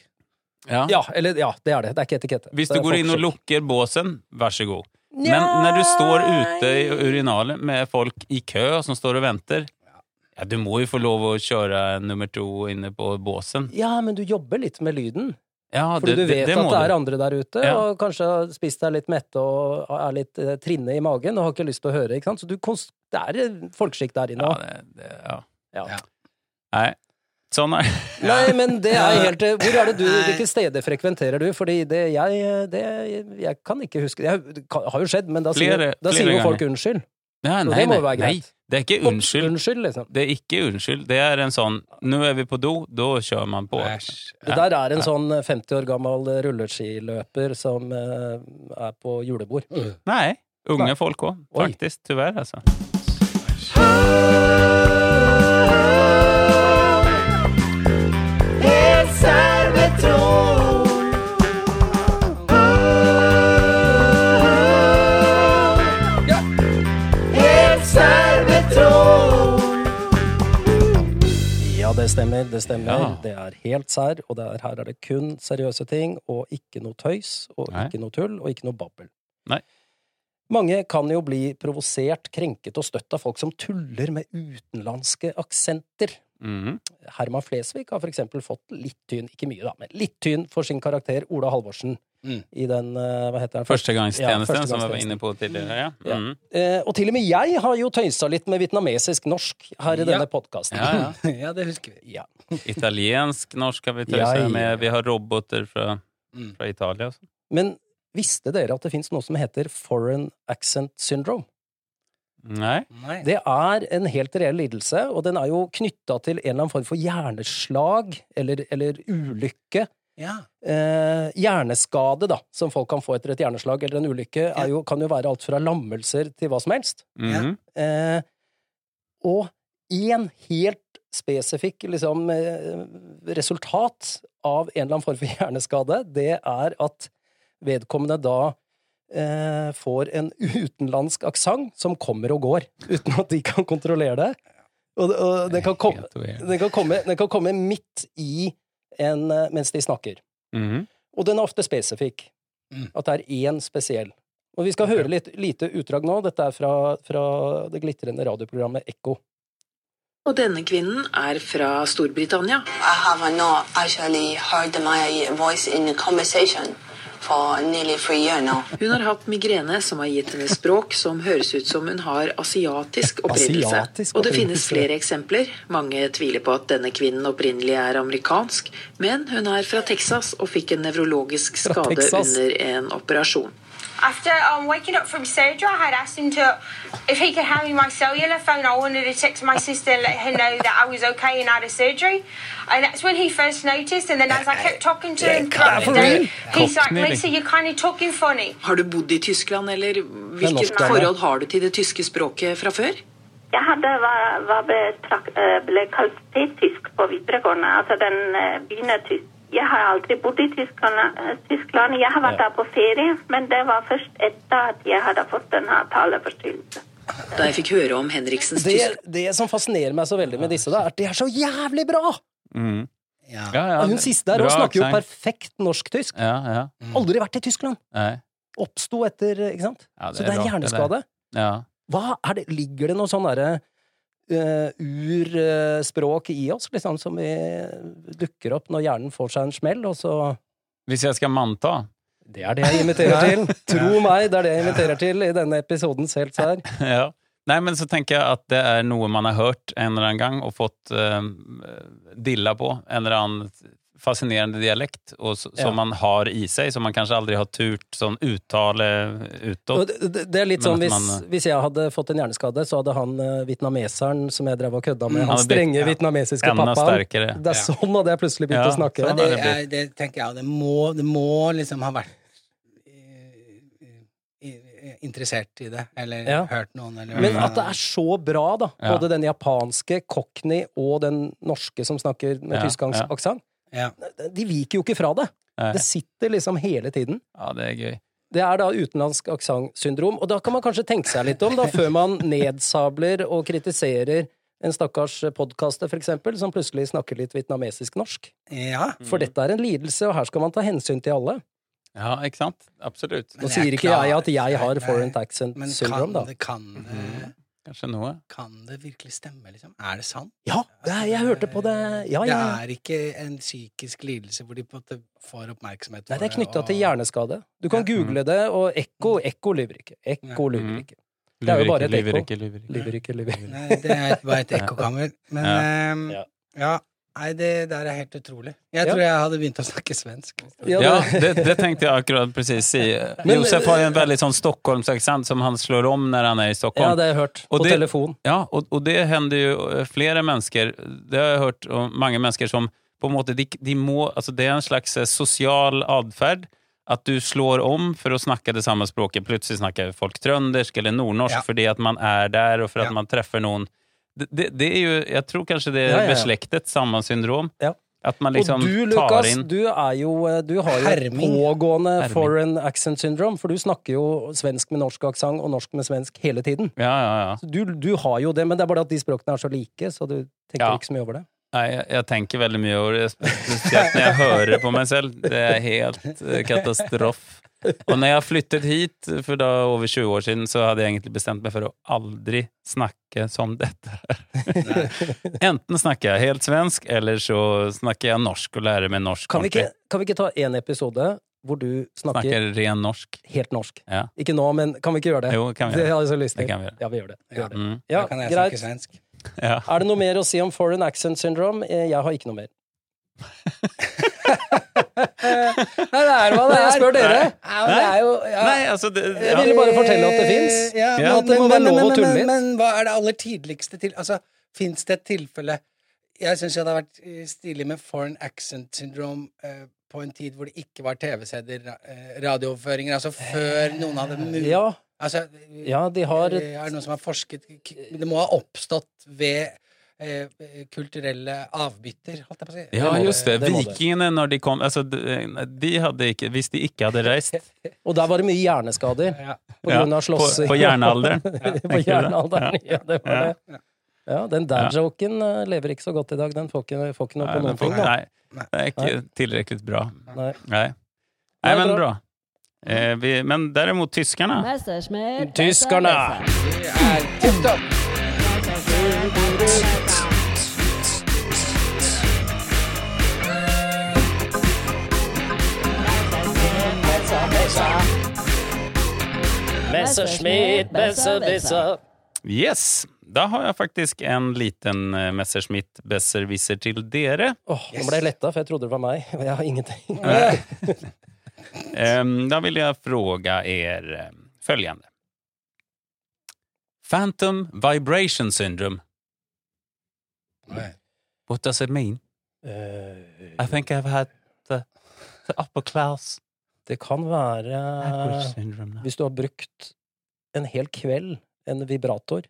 Ja. Ja, eller, ja, det er det. Det er ikke etikette. Hvis du går inn og lukker båsen, vær så god. Men når du står ute i urinalet med folk i kø som står og venter ja, Du må jo få lov å kjøre nummer to inne på båsen. Ja, men du jobber litt med lyden. Ja, Fordi du vet må at det er andre der ute, Ja. og kanskje har spist deg litt mette og er litt eh, trinne i magen og har ikke lyst til å høre. ikke sant? Så du, kons- det er eh, folkeskikk der inne òg. det, det, ja. Ja. Ja. Nei, sånn er (laughs) Nei, men det er helt eh, Hvor er det du. Hvilke steder frekventerer du? Fordi det jeg det, Jeg kan ikke huske Det det har jo skjedd, men da sier, Flere- da flere sier jo folk unnskyld. Nei, Så nei, det må jo være nei. Det er ikke unnskyld. Unnskyld, liksom. Det er ikke unnskyld. Det er en sånn Nå er vi på do, da kjører man på. Æsj. Det der er en sånn 50 år gammel rulleskiløper som eh, er på julebord. Nei. Unge folk òg, faktisk. Tyvärr, altså. Ja, det stemmer. Det stemmer. Ja. Det er helt sær, og er, her er det kun seriøse ting, og ikke noe tøys, og Nei. ikke noe tull, og ikke noe babbel. Nei. Mange kan jo bli provosert, krenket og støtt av folk som tuller med utenlandske aksenter. Mhm. Herman Flesvig har for eksempel fått litt tynn, ikke mye da, men litt tynn for sin karakter Ola Halvorsen Mm. i den, eh, hva heter den? Førstegangstjenesten, Ja, som vi var inne på tidligere. Ja. Ja. Mhm. Eh, og til og med jeg har jo tøysa litt med vietnamesisk norsk her i Ja. denne podkasten. Ja, ja. (laughs) Ja, det husker vi. Ja. (laughs) Italiensk, norsk har vi tøysa ja. med. Vi har roboter fra, Mm. fra Italia. også. Men visste dere at det fins noe som heter foreign accent syndrome? Nei? Nei. Det er en helt reell lidelse, og den er jo knytta til en eller annen form for hjerneslag eller, eller ulykke. Ja. Eh, hjerneskade, da, som folk kan få etter et hjerneslag eller en ulykke, Ja. er jo, kan jo være alt fra lammelser til hva som helst. Mhm. Eh, og én helt spesifikk liksom, eh, resultat av en eller annen form for (laughs) hjerneskade, det er at vedkommende da eh, får en utenlandsk aksent som kommer og går, uten at de kan kontrollere det. Og, og den, kan komme, den, kan komme, den kan komme midt i en eh, mens de snakker. Mhm. Og den er ofte spesifikk. Mm. At det er én spesiell. Og vi skal høre litt lite utdrag nå. Dette er fra, fra det glitrende radioprogrammet Ekko. Og denne kvinnen er fra Storbritannia. I have not actually heard my voice in conversation for nearly three years now. Hun har hatt migrene som har gitt henne språk som høres ut som hun har asiatisk opprinnelse. Og det finnes flere eksempler. Mange tviler på at denne kvinnen opprinnelig er amerikansk, men hun er fra Texas og fikk en nevrologisk skade under en operasjon. After um, waking up from surgery, I had asked him to, if he could hand me my cellular phone, I wanted to text my sister and let her know that I was okay and out of surgery. And that's when he first noticed. And then as I kept talking to him throughout the day, he's like, Lisa, you're kind of talking funny. Har du bodd i Tyskland, eller hvilket forhold har du til det tyske språket fra før? Jeg hadde, hva, hva ble, eh, ble kalt C-tysk på videregående, altså den eh, begynner tysk. Jeg har aldri bodd i Tyskland, eh, Tyskland. Jeg har vært der på ferie, men det var først etter at jeg hadde fått denne taleforstyrrelsen. Da jeg fikk høre om Henriksens Det, tysk... det som fascinerer meg så veldig med disse, da, er at de er så jævlig bra! Mm. Ja. Ja, ja. Hun siste der, hun snakker jo perfekt norsk-tysk. Ja, ja. Aldri vært i Tyskland! Nei. Oppsto etter, ikke sant? Ja, så det er hjerneskade. Ja. Hva er det, ligger det noe sånn derre uh, urspråk i oss, liksom, som vi dukker opp når hjernen får seg en smell, og så Hvis jeg skal manta Det er det jeg inviterer til! (laughs) Tro meg, det er det jeg inviterer til i denne episoden selv sær. (laughs) ja. Nei, men så tenker jeg at det er noe man har hørt en eller annen gang og fått uh, dilla på. En eller annen fascinerende dialekt og, som Ja. man har i seg, som man kanskje aldri har turt sånn uttale Og utåt. det, er litt sånn hvis, man- hvis jeg hadde fått en hjerneskade, så hadde han uh, vietnameseren som jeg drev og kødda med, Mm. han strenge ja, vietnamesiske enda pappaen sterkere. Det er sånn hadde jeg plutselig begynt Ja, å snakke. sånn det, jeg, det er, tenker jeg, det må, det må liksom ha vært eh, eh, interessert i det, eller Ja. hørt noen, eller Men at det er så bra, da. Ja. Både den japanske, cockney, og den norske som snakker med Ja, tysk ja. aksent. Ja. De viker jo ikke fra det. Nei. Det sitter liksom hele tiden. Ja, det er gøy. Det er da utenlandsk aksentsyndrom, og da kan man kanskje tenke seg litt om, da, før man (laughs) nedsabler og kritiserer en stakkars podkaster, for eksempel, som plutselig snakker litt vietnamesisk-norsk. ja. For dette er en lidelse, og her skal man ta hensyn til alle. Ja, ikke sant? Absolutt. Nå sier ikke ikke jeg at jeg har foreign accent Men kan det, kan, det, Kanskje noe. kan det virkelig stemme, liksom? Er det sant? Ja, jeg hørte på det. Ja, ja. Det er ikke en psykisk lidelse hvor de får oppmerksomhet for Nei, det er knytta og- til hjerneskade. Du kan Ja. google det, og ekko Ekko lyver ikke. Ekko lyver Mhm. ikke. Det er jo bare et lyver ikke, lyver ikke. Lyver ikke, lyver. Nei, det er bare et ekkokammer. Men Ja. ehm, Ja. Nei, det der er helt utrolig. Jeg Ja. tror jeg hadde begynt å snakke svensk. Ja, det- det, tenkte jeg akkurat precis si. Men- Josef har jo en veldig sånn Stockholmsaksent som han slår om når han er i Stockholm. ja, det har jeg hørt. Og På det- telefon. Ja, og, og det hender jo eh, flere mennesker Det har jeg hørt om mange mennesker som på en måte de, de må, altså Det er en slags eh, sosial atferd. At du slår om for å snakke det samme språket. Plutselig snakker folk trøndersk eller nordnorsk Ja. fordi at man er der, og for at Ja. man treffer noen. Det, det, er jo Jeg tror kanskje det er Ja, ja, ja. beslektet, samme syndrom. Ja. At man liksom og du, tar Lukas, inn du jo eh, Du har jo et Herming. pågående Herming. foreign accent syndrome, for du snakker jo svensk med norsk aksent og norsk med svensk hele tiden. Ja, ja, ja. Du, du har jo det, men det er bare at de språkene er så like, så du tenker Ja. ikke så mye over det. Nei, jeg, jeg tenker veldig mye over det, spesielt når jeg hører på meg selv. Det er helt eh, katastrof. Og når jeg flyttet hit for da over 20 år siden, så hadde jeg egentlig bestemt meg for å aldri snakke som dette. Enten (laughs) snakker jeg helt svensk, eller så snakker jeg norsk og lærer meg norsk. Kan vi ikke, kan vi ikke ta én episode hvor du snakker, Snakker ren norsk. helt norsk? Ja. Ikke nå, men kan vi ikke gjøre det? Jo, kan vi Det gjøre. har jeg så lyst til. Det kan vi gjøre. Ja, vi gjør det. Vi Ja. gjør det. Mm. Ja, da kan jeg greit. snakke svensk. Ja. Er det noe mer å si om foreign accent syndrome? Eh, Jeg har ikke noe mer. (laughs) Nei, det er hva det er. Jeg spør dere. Nei, det er jo ja. Nei, altså det, Jeg ville bare fortelle at det fins. Ja, Ja. men, det må være lov å tulle litt. Men, men hva er det aller tidligste til Altså, fins det et tilfelle Jeg syns det hadde vært eh, stilig med foreign accent syndrome eh, på en tid hvor det ikke var TV-CD-er, eh, radiooverføringer, altså før noen hadde mulighet Ja, Altså, ja, de har et... er det noen som har forsket Det må ha oppstått ved eh, kulturelle avbytter, holdt jeg på å si. Ja, just det. det. Vikingene, når de kom altså, de, de hadde ikke, Hvis de ikke hadde reist (laughs) Og der var det mye hjerneskader Ja. på Ja, grunn av på, slåssing. på jernalderen (laughs) på jernalderen. Ja, det var det. Ja, den dad-joken eh, lever ikke så godt i dag. Den får ikke, får ikke noe Nei, på noen får- ting. Da. nei, det er ikke tilrekkelig bra. Nei. Nei. Nei, Nej, men bra. bra. Eh, vi, men derimot tyskerne Tyskerne! Tyskarna! Det er tipp topp! Messerschmitt, besserwisser. Yes, da har jeg faktisk en liten eh, Messerschmitt besserwisser til dere. Åh, Nå ble jeg letta, for jeg trodde det var meg. Jeg har ingenting. Ehm, (laughs) da vil jeg fråga er følgende. Phantom vibration syndrome. What does it mean? Uh, I think I've had the, the upper class Det kan være syndrome. hvis du har brukt en hel kveld en vibrator,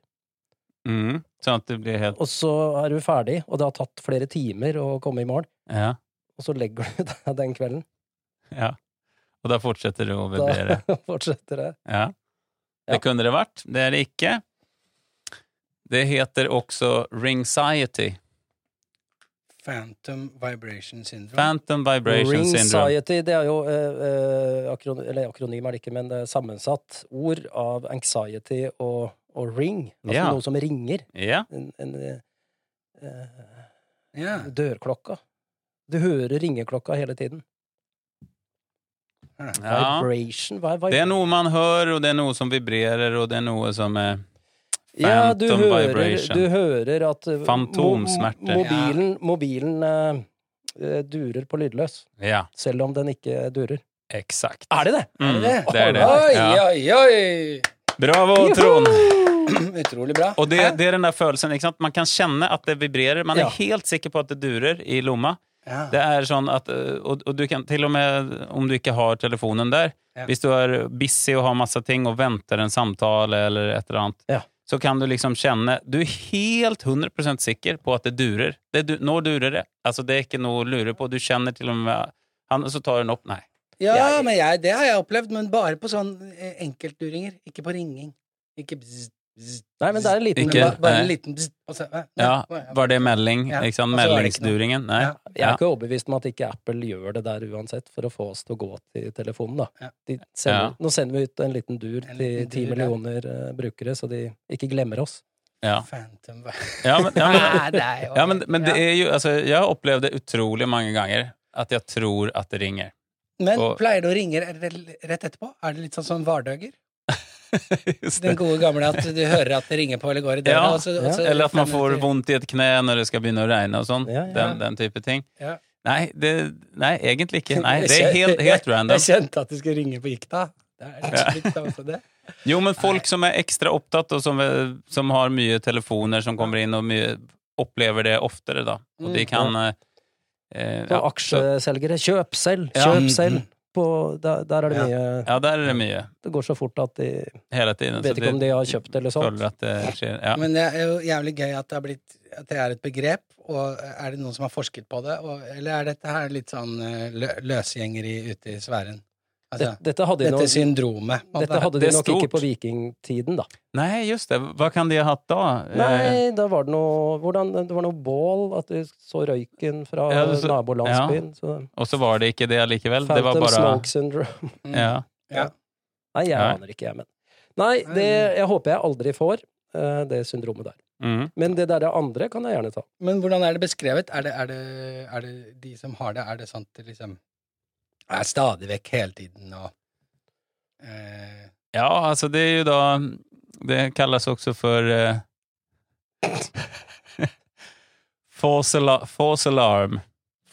Mm, Sånn at det blir helt... og så er du ferdig, og det har tatt flere timer å komme i mål, Ja, og så legger du (laughs) deg den kvelden. ja. Og da fortsetter det å vibrere. Da (laughs) fortsetter det. Ja. Det Ja. kunde det vært. Det er det ikke. Det heter også ringsiety. Phantom vibration syndrome. Phantom vibration syndrome. Anxiety, det er jo eh, eh, akron eller akronym er det ikke, men det er sammensatt ord av anxiety og, og ring. Altså yeah. noe som ringer. Yeah. En, en eh, yeah. Dørklokka. Du hører ringeklokka hele tiden. ja. Vibration, hva er Det er noe man hører, og det er noe som vibrerer, og det er noe som er Ja, du hører, du hører at Fantomsmerter. Mobilen, mobilen eh, eh, durer på lydløs, Ja, selv om den ikke durer. Eksakt. Er det det? Mm, det? det er det. Oi, Ja. oi, oi! Bravo, Trond! (clears throat) Utrolig bra. Og det, det er den der følelsen, ikke sant? Man kan kjenne at det vibrerer. Man er Ja. helt sikker på at det durer i lomma. Ja. Det er sånn at, eh, og, og du kan til og med, om du ikke har telefonen der, hvis du er busy og har masse ting og venter en samtale eller et eller annet, Ja. Så kan du liksom kjenne Du er helt 100% sikker på at det durer. Det, du- nå durer det. Altså, det er ikke noe å lure på. Du kjenner til og med han, så tar den opp. Nei. Ja, Jeg- men jeg, det har jeg opplevd, men bare på sånn eh, enkeltduringer. Ikke på ringing. Ikke bzzzt. bzz, Nei, men det er en liten Ikke- ba, bare en liten så, nei, Ja, var det melding? Ja, Ikke sant? Meldingsduringen? Nei. Ja. Jeg er ikke overbevist om at ikke Apple gjør det der uansett, for å få oss til å gå til telefonen, da. Ja. De sender, Ja. Nå sender vi ut en liten dur En til ti millioner eh, brukere, så de ikke glemmer oss. Ja. Phantom Ja, men, ja, men, (laughs) er Ja, men, men det er jo, altså, jeg har opplevd det utrolig mange ganger at jeg tror at det ringer. Men og- pleier det å ringe rett etterpå? Er det litt sånn som vardøger? (laughs) Den gode gamle at du hører at det ringer på eller går i døra? Ja, og så- og så- Eller at man får vondt i et kne når det skal begynne å regne og sånn. Ja, ja. Den, den type ting. Ja. Nei, det, nei, egentlig ikke. Nei, det er helt, helt random. Jeg kjente at du skulle ringe på gikta. Det er litt også det. Jo, men folk som er ekstra opptatt, og som, er- som har mye telefoner som kommer inn, og mye, opplever det oftere, da. Og de Mm, kan eh, eh, ja, aksjeselgere, kjøp selv, Ja. kjøp Mm, selv. På, der, der er det Ja. mye ja, der er det mye. Det går så fort at de Hele tiden. vet ikke om de har kjøpt eller sånt. føler at det skjer. Ja. Men det er jo jævlig gøy at det, har blitt, at det er et begrep, og er det noen som har forsket på det? Og, eller er dette her litt sånn eh, lø, løsgjengeri ute i sfæren? Altså, Dette, dette hadde dette syndromet. dette hadde Det de nok nok ikke på vikingtiden, da. Nei, just det. Hva kan de ha hatt da? Eh, Nei, da var det noe hvordan, Det var noe bål, at de så røyken fra Ja, så- nabolandsbyen. Så Og så var det ikke det likevel? Det var Phantom bare smoke syndrome. Mm. (laughs) Ja. Ja. Nei, jeg Nei. aner ikke, jeg, men Nei, det, jeg håper jeg aldri får eh, det syndromet der. Mm. Men det der andre kan jeg gjerne ta. Men hvordan er det beskrevet? Er det, er, det, er det de som har det, er det sant at liksom er stadig vekk hele tiden og eh, Ja, altså, det er jo da det kallas også for eh, (laughs) false, alar false alarm,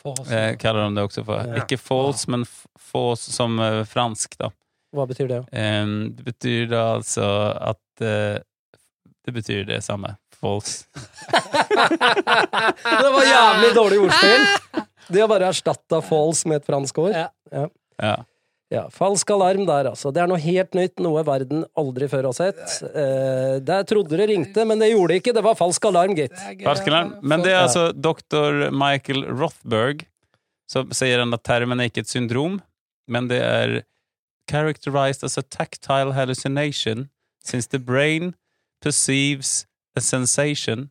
False. eh, kallar de det også for. Ja. Ikke false, men false som eh, fransk da. Hva betyr det? Eh, det betyr alltså altså eh, det betyr det samma. False. (laughs) det var jævlig dårlig ordspill! (laughs) De har bare erstatta false med et fransk ord. Ja. Ja. Ja, falsk alarm der, altså. Det er noe helt nytt, noe verden aldri før har sett. Eh, der trodde det ringte, men det gjorde det ikke. Det var falsk alarm, gitt. Falskelen. Men det er altså doktor Michael Rothberg som sier at termen er ikke et syndrom, men det er characterized as a tactile hallucination since the brain perceives a sensation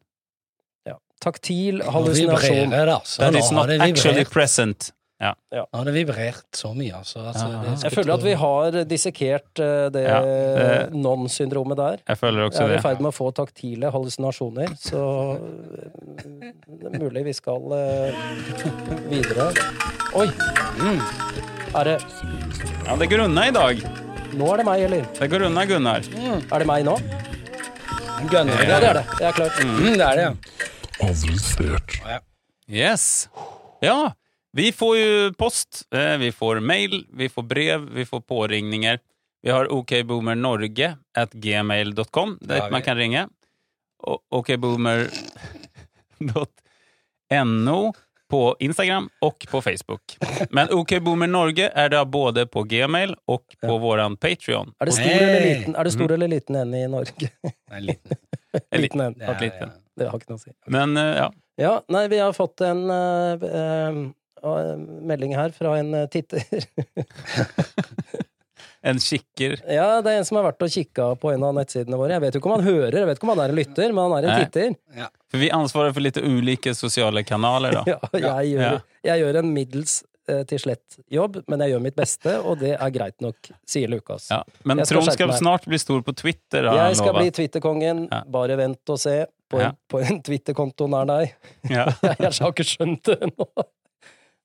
Ja. Taktil hallusinasjon. vibrerer altså. that is not actually present. Ja. Nå har det vibrert så mye, altså. altså Ja, det Jeg føler at vi har dissekert eh, det Ja, det- non-syndromet der. Jeg føler Jeg også er i det. ferd med å få taktile hallusinasjoner, så eh, det er mulig vi skal eh, videre. Oi! Mm. Er det Ja, det går unna i dag. Nå er det meg, eller? Det går unna, Gunnar. Er det meg nå? Gunner. Ja, det er det. det er klart. Mm, det er det, ja. Yes. Ja, vi får ju post, eh, vi får mail, vi får brev, vi får påringninger. Vi har okboomernorge at gmail.com, dit Ja, vi- man kan ringe. Okboomer.no på Instagram och på Facebook. Men OK Boomer Norge är det både på Gmail och på våran Patreon. Er det stor Hey. eller liten Er det Mm. eller liten en i Norge? Nei, er liten. (laughs) Liten en. Ja, liten. Det har ikke noe å si. Men eh, ja, Ja, nei, vi har fått en uh, uh, eh, melding her fra en eh, titter. (laughs) en kikker. ja, det er en som har vært og kikka på en av nettsidene våre. Jeg vet jo ikke om han hører, jeg vet ikke om han er en lytter, men han er en titter. titter. För vi ansvarer for litt ulike sosiale kanaler da. (laughs) Ja, jeg, gjør, Ja. jeg gjør en middels eh, til slett jobb, men jeg gjør mitt beste, og det er greit nok, sier Lukas. Ja, men Trond skal snart bli stor på Twitter har Jeg skal lovet. bli Twitterkongen, Ja. bare vent og se på en, Ja. på en Twitter-konto nær deg. Ja. (laughs) Jeg har ikke skjønt det ennå. (laughs)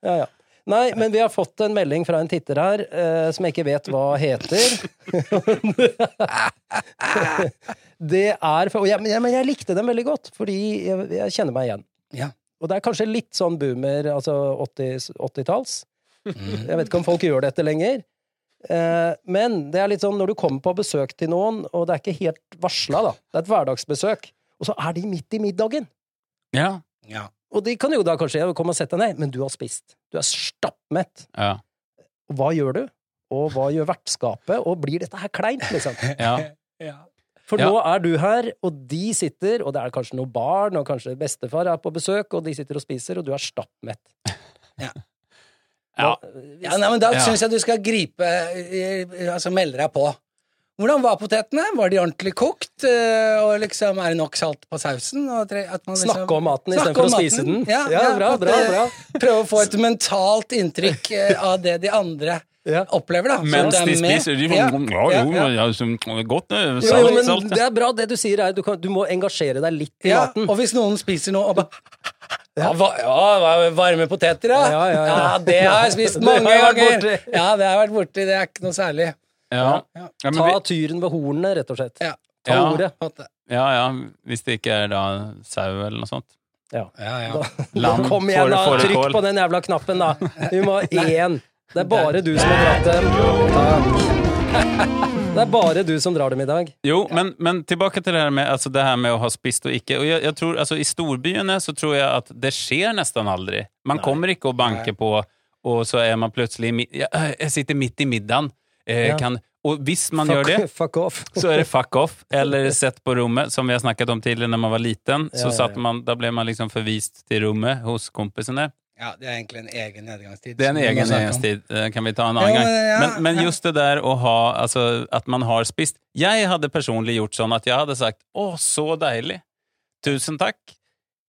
Ja, ja. Nei, men vi har fått en melding fra en titter her, eh, som jeg ikke vet hva heter. (laughs) det er for, og jeg, men jeg, men jeg likte den veldig godt, fordi jeg, jeg kjenner meg igjen. Ja. Og det er kanskje litt sånn boomer, altså 80 80-talls. Mm. Jeg vet ikke om folk gjør dette lenger. Eh, men det er litt sånn når du kommer på besøk til noen, og det er ikke helt varsla, da. Det er et hverdagsbesøk, og så er de midt i middagen. Ja. Ja. Og de kan jo da kanskje komme og sette deg ned, men du har spist. Du er stappmett. Ja. Hva gjør du? Og hva gjør vertskapet? Og blir dette her kleint, liksom? (laughs) Ja. Ja. For Ja. nå er du her, og de sitter, og det er kanskje noen barn, og kanskje bestefar er på besøk, og de sitter og spiser, og du er stappmett. Ja. Ja. Ja, nei, men Da Ja. syns jeg du skal gripe eh, Altså melde deg på. Hvordan var potetene? Var de ordentlig kokt? Eh, Og liksom, Er det nok salt på sausen? Og tre- at man liksom, Snakke om maten istedenfor å spise den. Ja, Ja, bra, at, bra, eh, bra. Prøve å få et mentalt inntrykk eh, av det de andre Ja. opplever. da Mens det er de spiser de, Ja, ja, ja, jo, ja. ja, godt det Jo, salt, jo, men salt. det er bra. Det du sier, er du, kan, du må engasjere deg litt i Ja, maten. og hvis noen spiser noe og bare ja, ja, varme poteter, ja. Ja, ja, ja. det har jeg spist (laughs) mange ganger. Ja, det har jeg vært borti. Det er ikke noe særlig. Ja. Ja. Ja, Ta vi, tyren ved hornene, rett og slett. Ja. Ta Ja. ordet. ja, ja, hvis det ikke er da sau eller noe sånt. Ja, ja. Da, Lam, kom igjen, da! Trykk på den jævla knappen, da! Vi må ha én. Det er bare du som har dratt dem. Det er bare du som drar dem i dag. Jo, men, men tilbake til det her med, altså det her med å ha spist og ikke. Og jeg, jeg tror, altså I storbyene så tror jeg at det skjer nesten aldri. Man kommer ikke å banke på, og så er man plutselig Jeg sitter midt i middagen. Eh, Ja. kan, og hvis man gjør det, (laughs) Fuck off. så er det fuck off. Eller sett på rommet, som vi har snakket om tidligere når man var liten. Ja, Så satt ja. man, da ble man liksom forvist til rommet hos kompisene. Ja, det er egentlig en egen nedgangstid. Det er en egen nedgangstid. Det kan vi ta en annen Ja, gang. men, Men, men just det der å ha, altså at man har spist. Jeg hadde personlig gjort sånn at jeg hadde sagt å, så deilig. Tusen takk.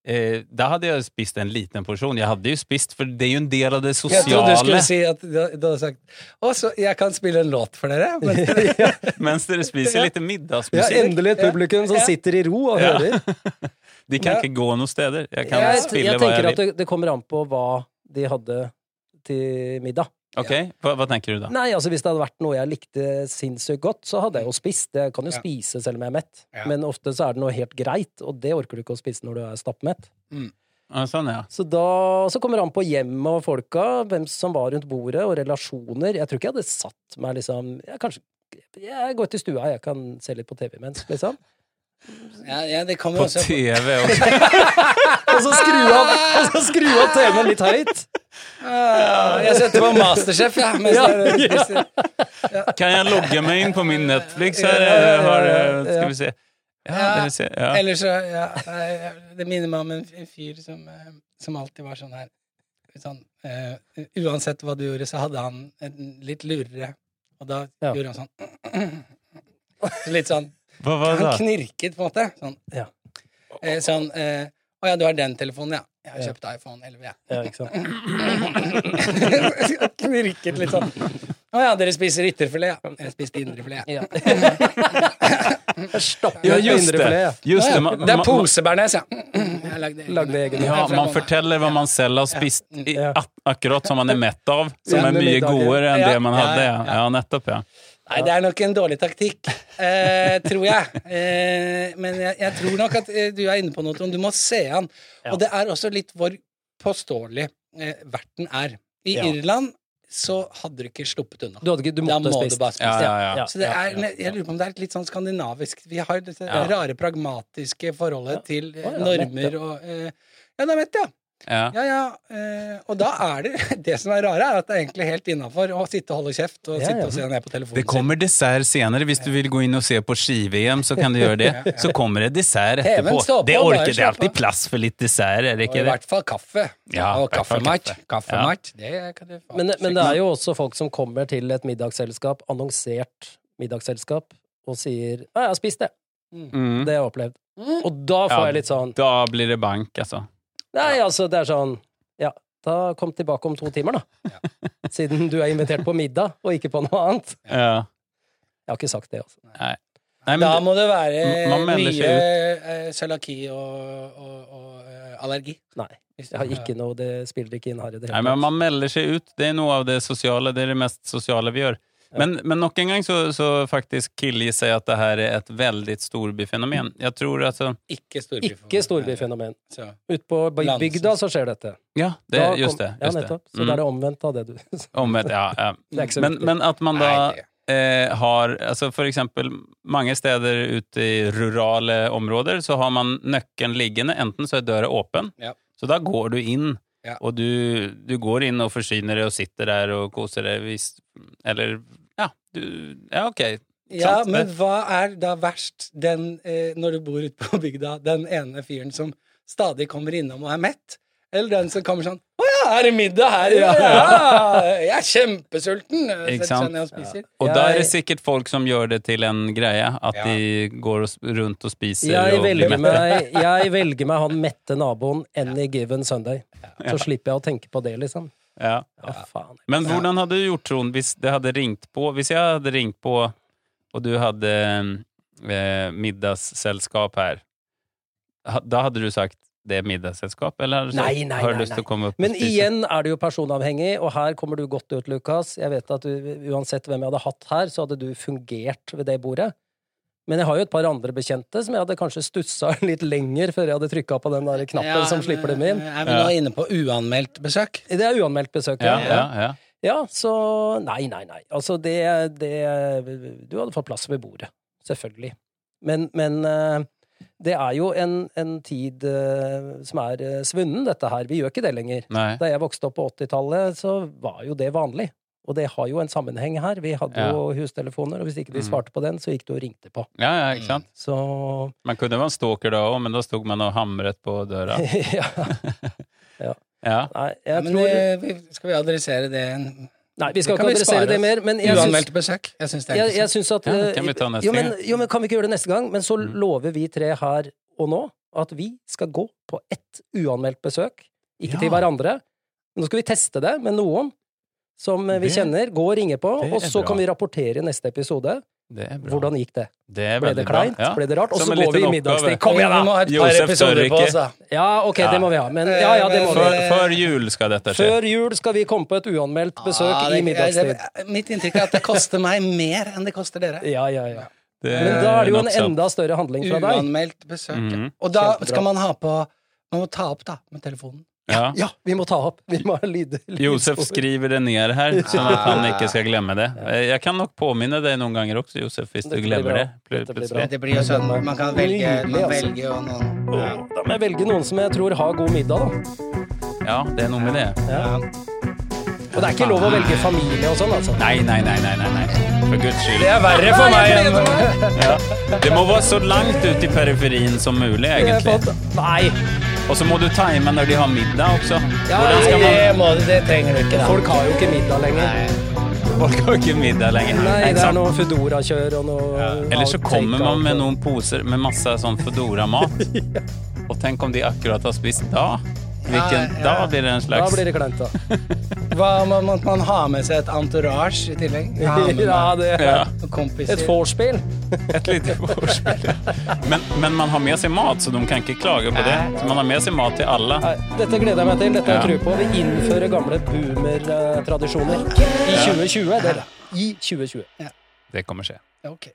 Eh, da hadde jeg spist en liten porsjon. Jeg hadde jo spist, for det er jo en del av det sosiale. Jeg trodde du skulle si at du, du hadde sagt Å, så jeg kan spille en låt for dere? Men, (laughs) Mens dere spiser litt middagsmusikk. Ja, endelig et publikum som sitter i ro og Ja. hører. (laughs) De kan Ja. ikke gå noen steder. Jeg kan Jeg, spille jeg hva tenker jeg at det, det kommer an på hva de hadde til middag. Ok, hva, hva tenker du da? Nei, altså Hvis det hadde vært noe jeg likte sinnssykt godt, så hadde jeg jo spist. Jeg kan jo Ja. spise selv om jeg er mett, Ja. men ofte så er det noe helt greit, og det orker du ikke å spise når du er stappmett. Mm. sånn, ja. Så da så kommer det an på hjemmet og folka, hvem som var rundt bordet, og relasjoner. Jeg tror ikke jeg hadde satt meg liksom jeg, Kanskje Jeg går til stua, jeg kan se litt på TV imens, liksom. ja, ja, det kommer På også TV også. (laughs) Og så skru av, av TV-en litt høyt. Ah, jeg setter på Masterchef, ja. (laughs) Mens Ja. Kan jeg logge meg inn på min Netflix her? Ja, ja, ja, Har, ja. skal vi se. Ja, se. ja. Eller så ja, Det minner meg om en, en fyr som, eh, som alltid var sånn her sånn, uh, Uansett hva du gjorde, så hadde han en litt lurere. Og da Ja. gjorde han sånn (clears throat) Litt sånn Hva var det Han knirket, på en måte. Sånn. Ja. Eh, sånn eh, Å ja, du har den telefonen, ja. Jeg har kjøpt iPhone 11, jeg. Ja, ikke sant? (laughs) knirket litt sånn. Å ja, dere spiser ytterfilet, ja. Jeg spiste (laughs) indrefilet. Ja. Stappet Ja, just indrefilet, det. ja. Just det. ja, Man, det er man, ja. Jeg lagde egen. Lagde egen. ja, man forteller hva man selv har spist, i, akkurat som man er mett av, som er mye godere enn det man hadde. Ja, ja. ja nettopp, ja. Nei, det er nok en dårlig taktikk, eh, tror jeg. Eh, men jeg, jeg tror nok at eh, du er inne på noe, Trond. Du må se an. Og det er også litt hvor påståelig eh, verten er. I Ja. Irland så hadde du ikke sluppet unna. Du, ikke, du Da må spist. du bare spise. Ja, ja, ja. Ja. Så det er, jeg lurer på om det er litt sånn skandinavisk. Vi har dette Ja. rare pragmatiske forholdet til eh, normer og eh, Ja, det vet mett, ja. ja. Ja. Eh, og da er det (laughs) Det som er rare, er at det er egentlig helt innafor å sitte og holde kjeft og Ja, sitte ja. og se ned på telefonen Det kommer dessert senere. Hvis du vil gå inn og se på ski-VM, så kan du gjøre det. (laughs) Så kommer det dessert etterpå. på, Det orker det er alltid plass for litt dessert, er det Og i det? hvert fall kaffe. Ja, og i hvert kaffemat. kaffe. Kaffemat, det kan du. Men, men det er jo også folk som kommer til et middagsselskap, annonsert middagsselskap, og sier 'Ja, jeg har spist det'. Mm. Det har jeg opplevd. Og da får Ja. jeg litt sånn Da blir det bank, altså. Nei, altså, det er sånn Ja, da kom tilbake om to timer, da. (laughs) Siden du er invitert på middag, og ikke på noe annet. Ja. Jeg har ikke sagt det, altså. Nei. Nei, men Da må det være mye eh, cøliaki og, og, og eh, allergi. Nei. Jeg har ikke noe, det spiller ikke inn her i det Nei, hele men tatt. man melder seg ut. Det er noe av det sosiale. Det er det mest sosiale vi gjør. Men, men nok en gang så, så faktisk killgissar sier at det her er et veldig storbyfenomen. Jeg tror altså Ikke storbyfenomen. Ikke storbyfenomen. Så. Ute på bygda så skjer dette. Ja, det, kom, just det. Just ja, nettopp. Så Mm. da er det omvendt av det du (laughs) Omvendt, ja. ja. Men, men at man da eh, har altså For eksempel mange steder ute i rurale områder så har man nøkkelen liggende. Enten så er døra åpen, Ja. så da går du inn. Ja. Og du, du går inn og forsyner deg og sitter der og koser deg. Hvis, eller Ja, du, ja ok. Ja, Sant, men hva er da verst den, eh, når du bor ute på bygda, den ene fyren som stadig kommer innom og er mett? Eller den som kommer sånn 'Å ja, er det middag her?' Ja, ja, jeg er kjempesulten! Ikke Setter sant? seg ned og spiser. Og da er det sikkert folk som gjør det til en greie. At Ja. de går rundt og spiser jeg og blir mette. meg, (laughs) jeg velger meg han mette naboen any given Sunday. Så slipper jeg å tenke på det, liksom. Ja. Ja, faen. Men hvordan hadde du gjort, Trond, hvis det hadde ringt på? Hvis jeg hadde ringt på, og du hadde eh, middagsselskap her, da hadde du sagt det er middagsselskap, eller hadde Nei, nei, har du nei, lyst til å komme opp Men igjen er det jo personavhengig, og her kommer du godt ut, Lukas. Jeg vet at du, uansett hvem jeg hadde hatt her, så hadde du fungert ved det bordet. Men jeg har jo et par andre bekjente som jeg hadde kanskje stussa (laughs) litt lenger før jeg hadde trykka på den der knappen som slipper dem inn. Er vi nå inne på uanmeldt besøk? Det er uanmeldt besøk, Ja, ja. ja, ja. Ja, så Nei, nei, nei. Altså, det, det Du hadde fått plass ved bordet. Selvfølgelig. Men, men eh, det er jo en, en tid eh, som er eh, svunnen, dette her. Vi gjør ikke det lenger. Nei. Da jeg vokste opp på 80-tallet, så var jo det vanlig. Og det har jo en sammenheng her. Vi hadde Ja. jo hustelefoner, og hvis ikke de Mm. svarte på den, så gikk du og ringte på. ja, ja, ikke sant? Så Man kunne være en stalker da òg, men da sto man og hamret på døra. (laughs) (laughs) ja. Ja. Nei, Ja, jeg men tror eh, vi, skal vi adressere det Nei, vi skal ikke adressere det mer, men jeg Uanmeldte Uanmeldt besøk? Jeg syns det er jeg, jeg interessant. at Ja, eh, kan vi ta jo, men, jo, men kan vi ikke gjøre det neste gang? Men så Mm. lover vi tre her og nå at vi skal gå på ett uanmeldt besøk. Ikke til hverandre. Nå skal vi teste det med noen som eh, vi Det- kjenner. Gå og ringe på, og så bra. kan vi rapportere i neste episode. Det er bra. Hvordan gikk det? Det er Ble det kleint? Ja. Ble det rart? Og så går vi i middagstid. Kom igjen, da! ha et par Josef episoder tør på ikke. oss, da. Ja, ok, Ja. det må vi ha. Men ja, ja, det må vi. Før, før jul skal dette skje. Før jul skal vi komme på et uanmeldt besøk Ah, i middagstid. det- Mitt inntrykk er at det koster meg mer enn det koster dere. Ja, ja, ja. Det Men da er det jo en enda større handling fra deg. Uanmeldt besøk. Mhm. Og da skal man ha på Man må ta opp, da, med telefonen. Ja. Ja, vi må ta opp. Vi må ha lyd. Josef skriver det ned her, sånn at han ikke skal glemme det. Jeg kan nok påminne deg noen ganger også, Josef, hvis du glemmer det. Blir plutselig. bra. Det blir jo sånn Man kan velge, man altså. velger jo noen ja. Da må jeg velge noen som jeg tror har god middag, da. Ja, det er noe med det. Ja. Og det er ikke lov å velge familie og sånn, altså. Nei, nei, nei, nei, nei, nei. For guds skyld. Det er verre for meg enn Ja. Det må være så langt ut i periferien som mulig, egentlig. Nei, Og så må du time når de har middag også. Ja, Hvordan skal det, man må, det trenger du ikke, da. folk har jo ikke middag lenger. Folk har ikke middag lenger. Nei, det er noe Foodora-kjør og noe Eller så kommer man med noen poser med masse sånn Foodora-mat. (laughs) Og tenk om de akkurat har spist da. Hvilken, Nei, ja. Da blir det en slags Da blir det kleint, da. Hva, må, må man ha med seg et entourage i tillegg? (laughs) Ja, det ja, kompiser. Et vorspiel. et lite vorspiel. Men, men man har med seg mat, så de kan ikke klage på det. Så man har med seg mat til alle. Nei, Dette gleder jeg meg til. Dette har jeg Ja. tro på. Vi innfører gamle boomer-tradisjoner i 2020. Det, I 2020. Det kommer skje. Ok.